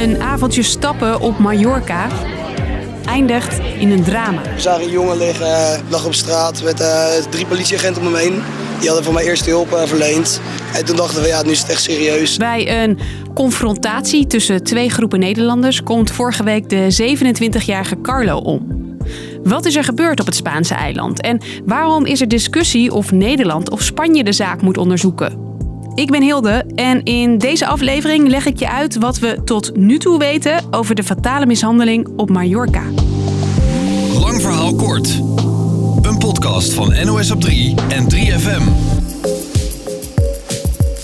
Een avondje stappen op Mallorca eindigt in een drama. We zagen een jongen liggen, lag op straat met uh, drie politieagenten om hem heen. Die hadden voor mij eerste hulp uh, verleend. En toen dachten we, ja, nu is het echt serieus. Bij een confrontatie tussen twee groepen Nederlanders komt vorige week de 27-jarige Carlo om. Wat is er gebeurd op het Spaanse eiland? En waarom is er discussie of Nederland of Spanje de zaak moet onderzoeken? Ik ben Hilde en in deze aflevering leg ik je uit wat we tot nu toe weten over de fatale mishandeling op Mallorca. Lang verhaal kort. Een podcast van NOS op 3 en 3FM.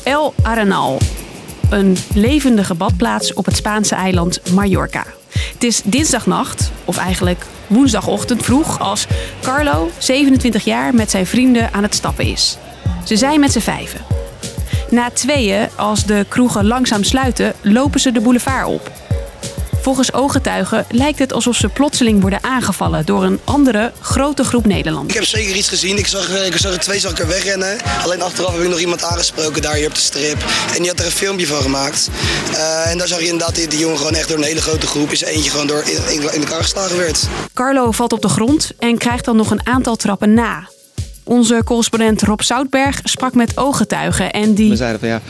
El Arenal. Een levendige badplaats op het Spaanse eiland Mallorca. Het is dinsdagnacht, of eigenlijk woensdagochtend vroeg, als Carlo, 27 jaar, met zijn vrienden aan het stappen is. Ze zijn met z'n vijven. Na tweeën, als de kroegen langzaam sluiten, lopen ze de boulevard op. Volgens ooggetuigen lijkt het alsof ze plotseling worden aangevallen door een andere grote groep Nederlanders. Ik heb zeker iets gezien. Ik zag, ik zag er twee er wegrennen. Alleen achteraf heb ik nog iemand aangesproken daar hier op de strip. En die had er een filmpje van gemaakt. Uh, en daar zag je inderdaad die, die jongen gewoon echt door een hele grote groep is eentje gewoon door in, in elkaar geslagen werd. Carlo valt op de grond en krijgt dan nog een aantal trappen na. Onze correspondent Rob Zoutberg sprak met ooggetuigen en die... We zeiden van ja,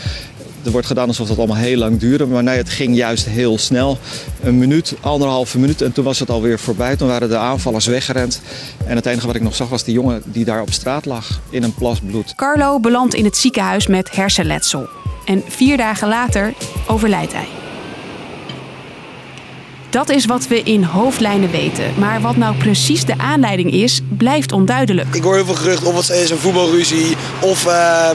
er wordt gedaan alsof dat allemaal heel lang duurde. Maar nee, het ging juist heel snel. Een minuut, anderhalve minuut en toen was het alweer voorbij. Toen waren de aanvallers weggerend. En het enige wat ik nog zag was die jongen die daar op straat lag in een plas bloed. Carlo belandt in het ziekenhuis met hersenletsel. En vier dagen later overlijdt hij. Dat is wat we in hoofdlijnen weten. Maar wat nou precies de aanleiding is, blijft onduidelijk. Ik hoor heel veel geruchten of het is een voetbalruzie of uh,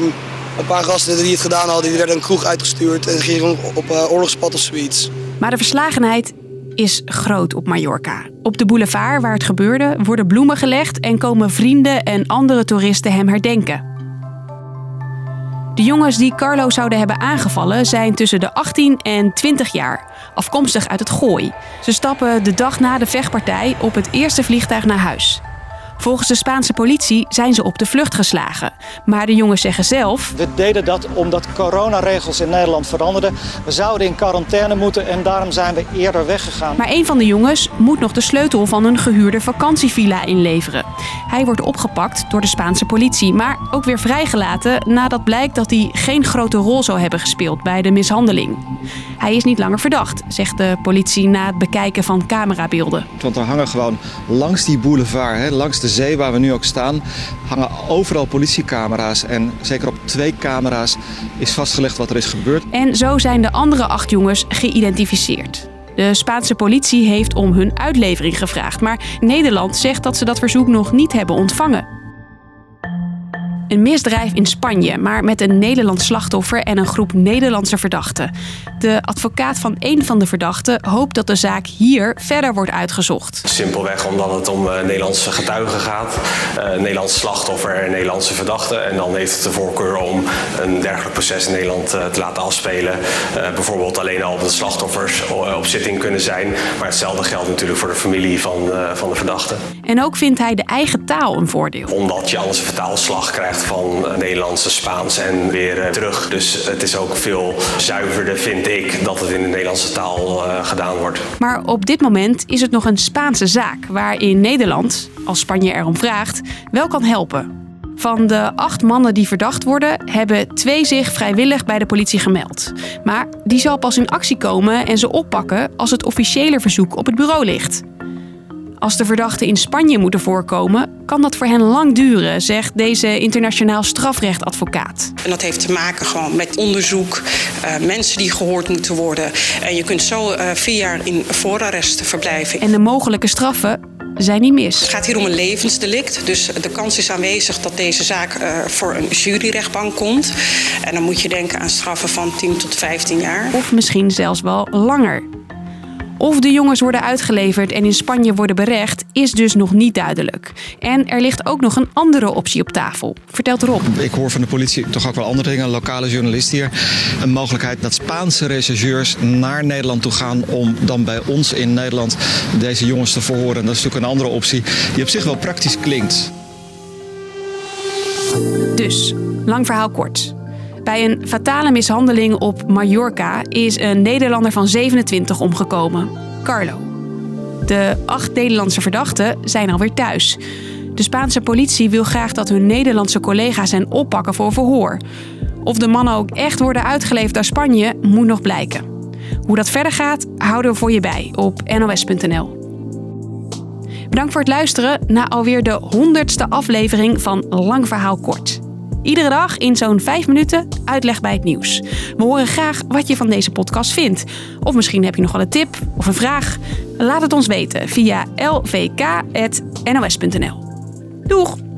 een paar gasten die het gedaan hadden, die werden een kroeg uitgestuurd en gingen op uh, oorlogspad of zoiets. Maar de verslagenheid is groot op Mallorca. Op de boulevard waar het gebeurde worden bloemen gelegd en komen vrienden en andere toeristen hem herdenken. De jongens die Carlo zouden hebben aangevallen zijn tussen de 18 en 20 jaar, afkomstig uit het Gooi. Ze stappen de dag na de vechtpartij op het eerste vliegtuig naar huis. Volgens de Spaanse politie zijn ze op de vlucht geslagen. Maar de jongens zeggen zelf... We deden dat omdat coronaregels in Nederland veranderden. We zouden in quarantaine moeten en daarom zijn we eerder weggegaan. Maar een van de jongens moet nog de sleutel van een gehuurde vakantievilla inleveren. Hij wordt opgepakt door de Spaanse politie, maar ook weer vrijgelaten nadat blijkt dat hij geen grote rol zou hebben gespeeld bij de mishandeling. Hij is niet langer verdacht, zegt de politie na het bekijken van camerabeelden. Want er hangen gewoon langs die boulevard, hè, langs de zee waar we nu ook staan, hangen overal politiecamera's. En zeker op twee camera's is vastgelegd wat er is gebeurd. En zo zijn de andere acht jongens geïdentificeerd. De Spaanse politie heeft om hun uitlevering gevraagd, maar Nederland zegt dat ze dat verzoek nog niet hebben ontvangen. Een misdrijf in Spanje, maar met een Nederlands slachtoffer en een groep Nederlandse verdachten. De advocaat van één van de verdachten hoopt dat de zaak hier verder wordt uitgezocht. Simpelweg omdat het om uh, Nederlandse getuigen gaat, uh, Nederlands slachtoffer en Nederlandse verdachten. En dan heeft het de voorkeur om een dergelijk proces in Nederland uh, te laten afspelen. bijvoorbeeld alleen al de slachtoffers op zitting kunnen zijn. Maar hetzelfde geldt natuurlijk voor de familie van, van de verdachte. En ook vindt hij de eigen taal een voordeel. Omdat je anders een vertaalslag krijgt van Nederlandse Spaans en weer eh, terug. Dus het is ook veel zuiverder, vind ik, dat het in de Nederlandse taal uh, gedaan wordt. Maar op dit moment is het nog een Spaanse zaak, waarin Nederland, als Spanje erom vraagt, wel kan helpen. Van de acht mannen die verdacht worden, hebben twee zich vrijwillig bij de politie gemeld. Maar die zal pas in actie komen en ze oppakken als het officiële verzoek op het bureau ligt. Als de verdachten in Spanje moeten voorkomen, kan dat voor hen lang duren, zegt deze internationaal strafrechtadvocaat. En dat heeft te maken gewoon met onderzoek, uh, mensen die gehoord moeten worden. En je kunt zo uh, vier jaar in voorarrest verblijven. En de mogelijke straffen zijn niet mis. Het gaat hier om een levensdelict, dus de kans is aanwezig dat deze zaak uh, voor een juryrechtbank komt. En dan moet je denken aan straffen van 10 tot 15 jaar. Of misschien zelfs wel langer. Of de jongens worden uitgeleverd en in Spanje worden berecht, is dus nog niet duidelijk. En er ligt ook nog een andere optie op tafel, vertelt Rob. Ik hoor van de politie toch ook wel andere dingen. Een lokale journalist hier. Een mogelijkheid dat Spaanse rechercheurs naar Nederland toe gaan om dan bij ons in Nederland deze jongens te verhoren. Dat is natuurlijk een andere optie die op zich wel praktisch klinkt. Dus, lang verhaal kort. Bij een fatale mishandeling op Mallorca is een Nederlander van 27 omgekomen, Carlo. De acht Nederlandse verdachten zijn alweer thuis. De Spaanse politie wil graag dat hun Nederlandse collega's hen oppakken voor verhoor. Of de mannen ook echt worden uitgeleverd naar Spanje, moet nog blijken. Hoe dat verder gaat, houden we voor je bij op nos.nl. Bedankt voor het luisteren naar alweer de honderdste aflevering van Lang Verhaal Kort. Iedere dag in zo'n 5 minuten uitleg bij het nieuws. We horen graag wat je van deze podcast vindt. Of misschien heb je nog wel een tip of een vraag. Laat het ons weten via lvk.nos.nl. Doeg!